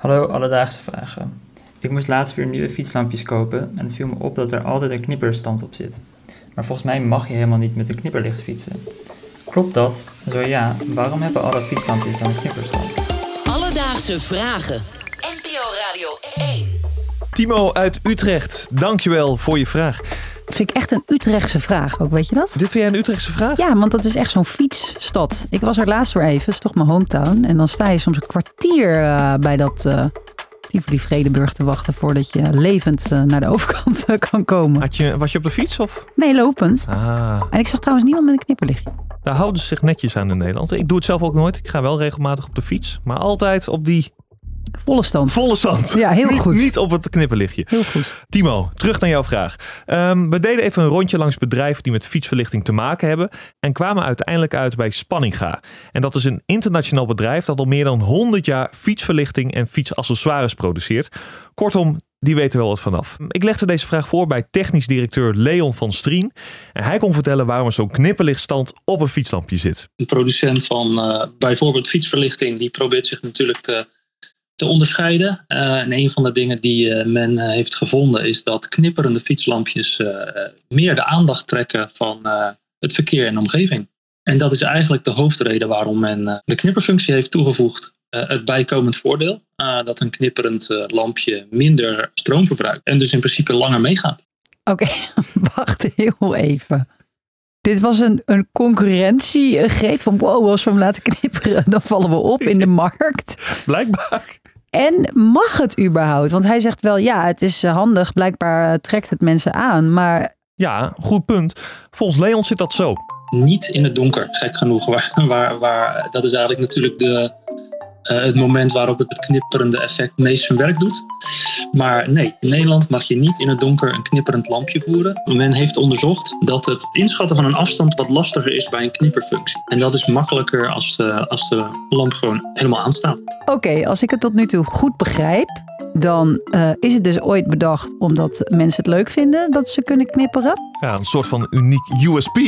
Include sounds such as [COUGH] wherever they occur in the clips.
Hallo alledaagse vragen. Ik moest laatst weer nieuwe fietslampjes kopen en het viel me op dat er altijd een knipperstand op zit. Maar volgens mij mag je helemaal niet met een knipperlicht fietsen. Klopt dat? Zo ja, waarom hebben alle fietslampjes dan een knipperstand? Alledaagse vragen. NPO Radio 1. Timo uit Utrecht, dankjewel voor je vraag. Vind ik echt een Utrechtse vraag ook, weet je dat? Dit vind jij een Utrechtse vraag? Ja, want dat is echt zo'n fietsstad. Ik was er laatst weer even, is toch mijn hometown. En dan sta je soms een kwartier eh, bij dat uh, Tivoli Vredenburg te wachten voordat je levend eh, naar de overkant eh, kan komen. Had je, was je op de fiets of? Nee, lopend. Ah, En ik zag trouwens niemand met een knipperlichtje. daar houden ze zich netjes aan in Nederland. Ik doe het zelf ook nooit. Ik ga wel regelmatig op de fiets. Maar altijd op die Volle stand. volle stand. Ja, heel Niet- goed. Niet op het knipperlichtje. Heel goed. Timo, terug naar jouw vraag. Ehm, we deden even een rondje langs bedrijven die met fietsverlichting te maken hebben. En kwamen uiteindelijk uit bij Spanninga. En dat is een internationaal bedrijf dat al meer dan 100 jaar fietsverlichting en fietsaccessoires produceert. Kortom, die weten wel wat vanaf. Ik legde deze vraag voor bij technisch directeur Leon van Strien. En hij kon vertellen waarom er zo'n knipperlichtstand op een fietslampje zit. een producent van eh, bijvoorbeeld fietsverlichting, die probeert zich natuurlijk te, te onderscheiden. Eh, en een van de dingen die eh, men eh, heeft gevonden is dat knipperende fietslampjes meer de aandacht trekken van eh, het verkeer en de omgeving. En dat is eigenlijk de hoofdreden waarom men eh, de knipperfunctie heeft toegevoegd. Eh, het bijkomend voordeel eh, dat een knipperend eh, lampje minder stroom verbruikt en dus in principe langer meegaat. Oké, [LAUGHS] wacht heel even. Dit was een, een concurrentiegreep van wow, als we hem laten knipperen, dan vallen we op in de markt. [LAUGHS] Blijkbaar. En mag het überhaupt? Want hij zegt wel, ja, het is eh, handig. Blijkbaar eh, trekt het mensen aan. Maar Ja, goed punt. Volgens Leon zit dat zo. niet in het donker, gek genoeg. [LAUGHS] Waar, waar, waar, dat is eigenlijk natuurlijk de, eh, het moment waarop het knipperende effect meest zijn werk doet. Maar nee, in Nederland mag je niet in het donker een knipperend lampje voeren. Men heeft onderzocht dat het inschatten van een afstand wat lastiger is bij een knipperfunctie. En dat is makkelijker als de, als de lamp gewoon helemaal aanstaat. oké, als ik het tot nu toe goed begrijp, dan eh, is het dus ooit bedacht omdat mensen het leuk vinden dat ze kunnen knipperen. Ja, een soort van uniek USP. [LAUGHS]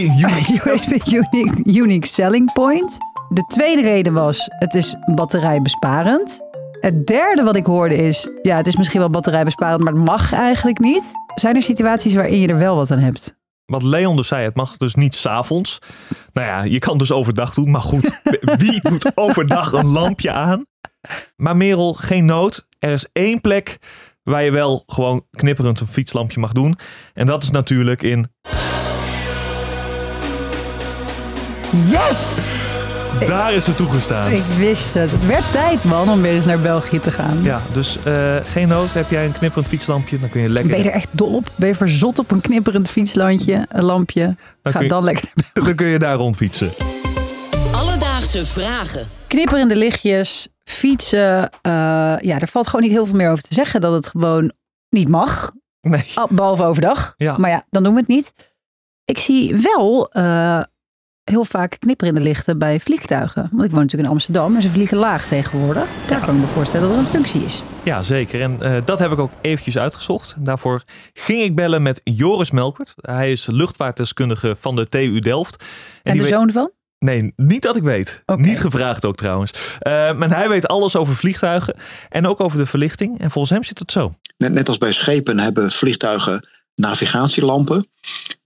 Unique, unique selling point. De tweede reden was, het is batterijbesparend. Het derde wat ik hoorde is, ja, het is misschien wel batterijbesparend, maar het mag eigenlijk niet. Zijn er situaties waarin je er wel wat aan hebt? Wat Leon dus zei, het mag dus niet s'avonds. Nou ja, je kan dus overdag doen. Maar goed, [LAUGHS] wie doet overdag een lampje aan? Maar Merel, geen nood. Er is één plek waar je wel gewoon knipperend een fietslampje mag doen. En dat is natuurlijk in... Yes! Daar is het toegestaan. Ik wist het. Het werd tijd, man, om weer eens naar België te gaan. Ja, dus eh, geen nood. Heb jij een knipperend fietslampje, dan kun je lekker... Ben je er echt dol op? Ben je verzot op een knipperend fietslandje, een lampje? Dan Ga je- dan lekker naar België. Dan kun je daar rondfietsen. Alledaagse vragen. Knipperende lichtjes, fietsen. eh, ja, er valt gewoon niet heel veel meer over te zeggen. Dat het gewoon niet mag. Nee. Behalve overdag. Ja. Maar ja, dan doen we het niet. Ik zie wel eh, heel vaak knipperende lichten bij vliegtuigen. Want ik woon natuurlijk in Amsterdam en ze vliegen laag tegenwoordig. Daar kan ik me voorstellen dat er een functie is. Ja, zeker. En eh, dat heb ik ook eventjes uitgezocht. Daarvoor ging ik bellen met Joris Melkert. Hij is luchtvaartdeskundige van de TU Delft. En, die de weet- zoon van? Nee, niet dat ik weet. Niet gevraagd ook trouwens. Eh, maar hij weet alles over vliegtuigen en ook over de verlichting. En volgens hem zit het zo. Net, net als bij schepen hebben vliegtuigen navigatielampen.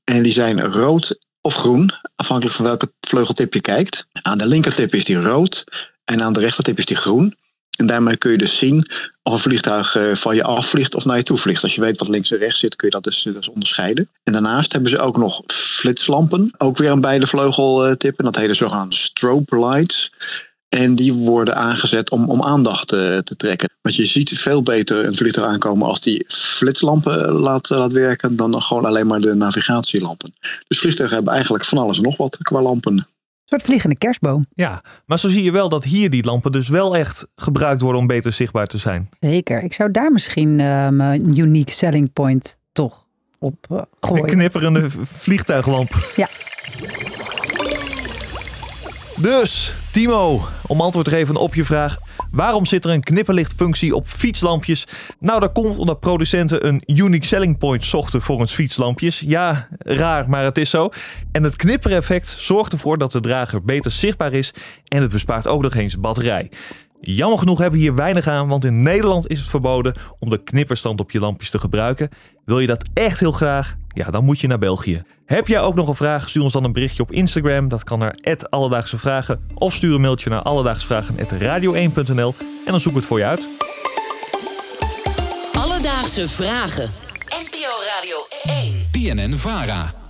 En die zijn rood of groen, afhankelijk van welke vleugeltip je kijkt. Aan de linkertip is die rood en aan de rechtertip is die groen. En daarmee kun je dus zien of een vliegtuig eh, van je afvliegt of naar je toe vliegt. Als je weet wat links en rechts zit, kun je dat dus, dus onderscheiden. En daarnaast hebben ze ook nog flitslampen, ook weer aan beide vleugeltippen. Dat heet de zogenaamde strobe lights. En die worden aangezet om, om aandacht eh, te trekken. Want je ziet veel beter een vliegtuig aankomen als die flitslampen eh, laat, laat werken. dan gewoon alleen maar de navigatielampen. Dus vliegtuigen hebben eigenlijk van alles en nog wat qua lampen. Een soort vliegende kerstboom. Ja, maar zo zie je wel dat hier die lampen dus wel echt gebruikt worden om beter zichtbaar te zijn. Zeker. Ik zou daar misschien eh, mijn unique selling point toch op eh, Een gooien. knipperende v- vliegtuiglamp. Ja. Dus, Timo, om antwoord te geven op je vraag. Waarom zit er een knipperlichtfunctie op fietslampjes? Nou, dat komt omdat producenten een unique selling point zochten voor hun fietslampjes. Ja, raar, maar het is zo. En het knippereffect zorgt ervoor dat de drager beter zichtbaar is en het bespaart ook nog eens batterij. Jammer genoeg hebben we hier weinig aan, want in Nederland is het verboden om de knipperstand op je lampjes te gebruiken. Wil je dat echt heel graag? Ja, dan moet je naar België. Heb jij ook nog een vraag? Stuur ons dan een berichtje op Instagram. Dat kan naar Alledaagse Vragen. Of stuur een mailtje naar alledaagsvragen.radio1.nl en dan zoek ik het voor je uit. Alledaagse vragen. NPO Radio 1. PNN Vara.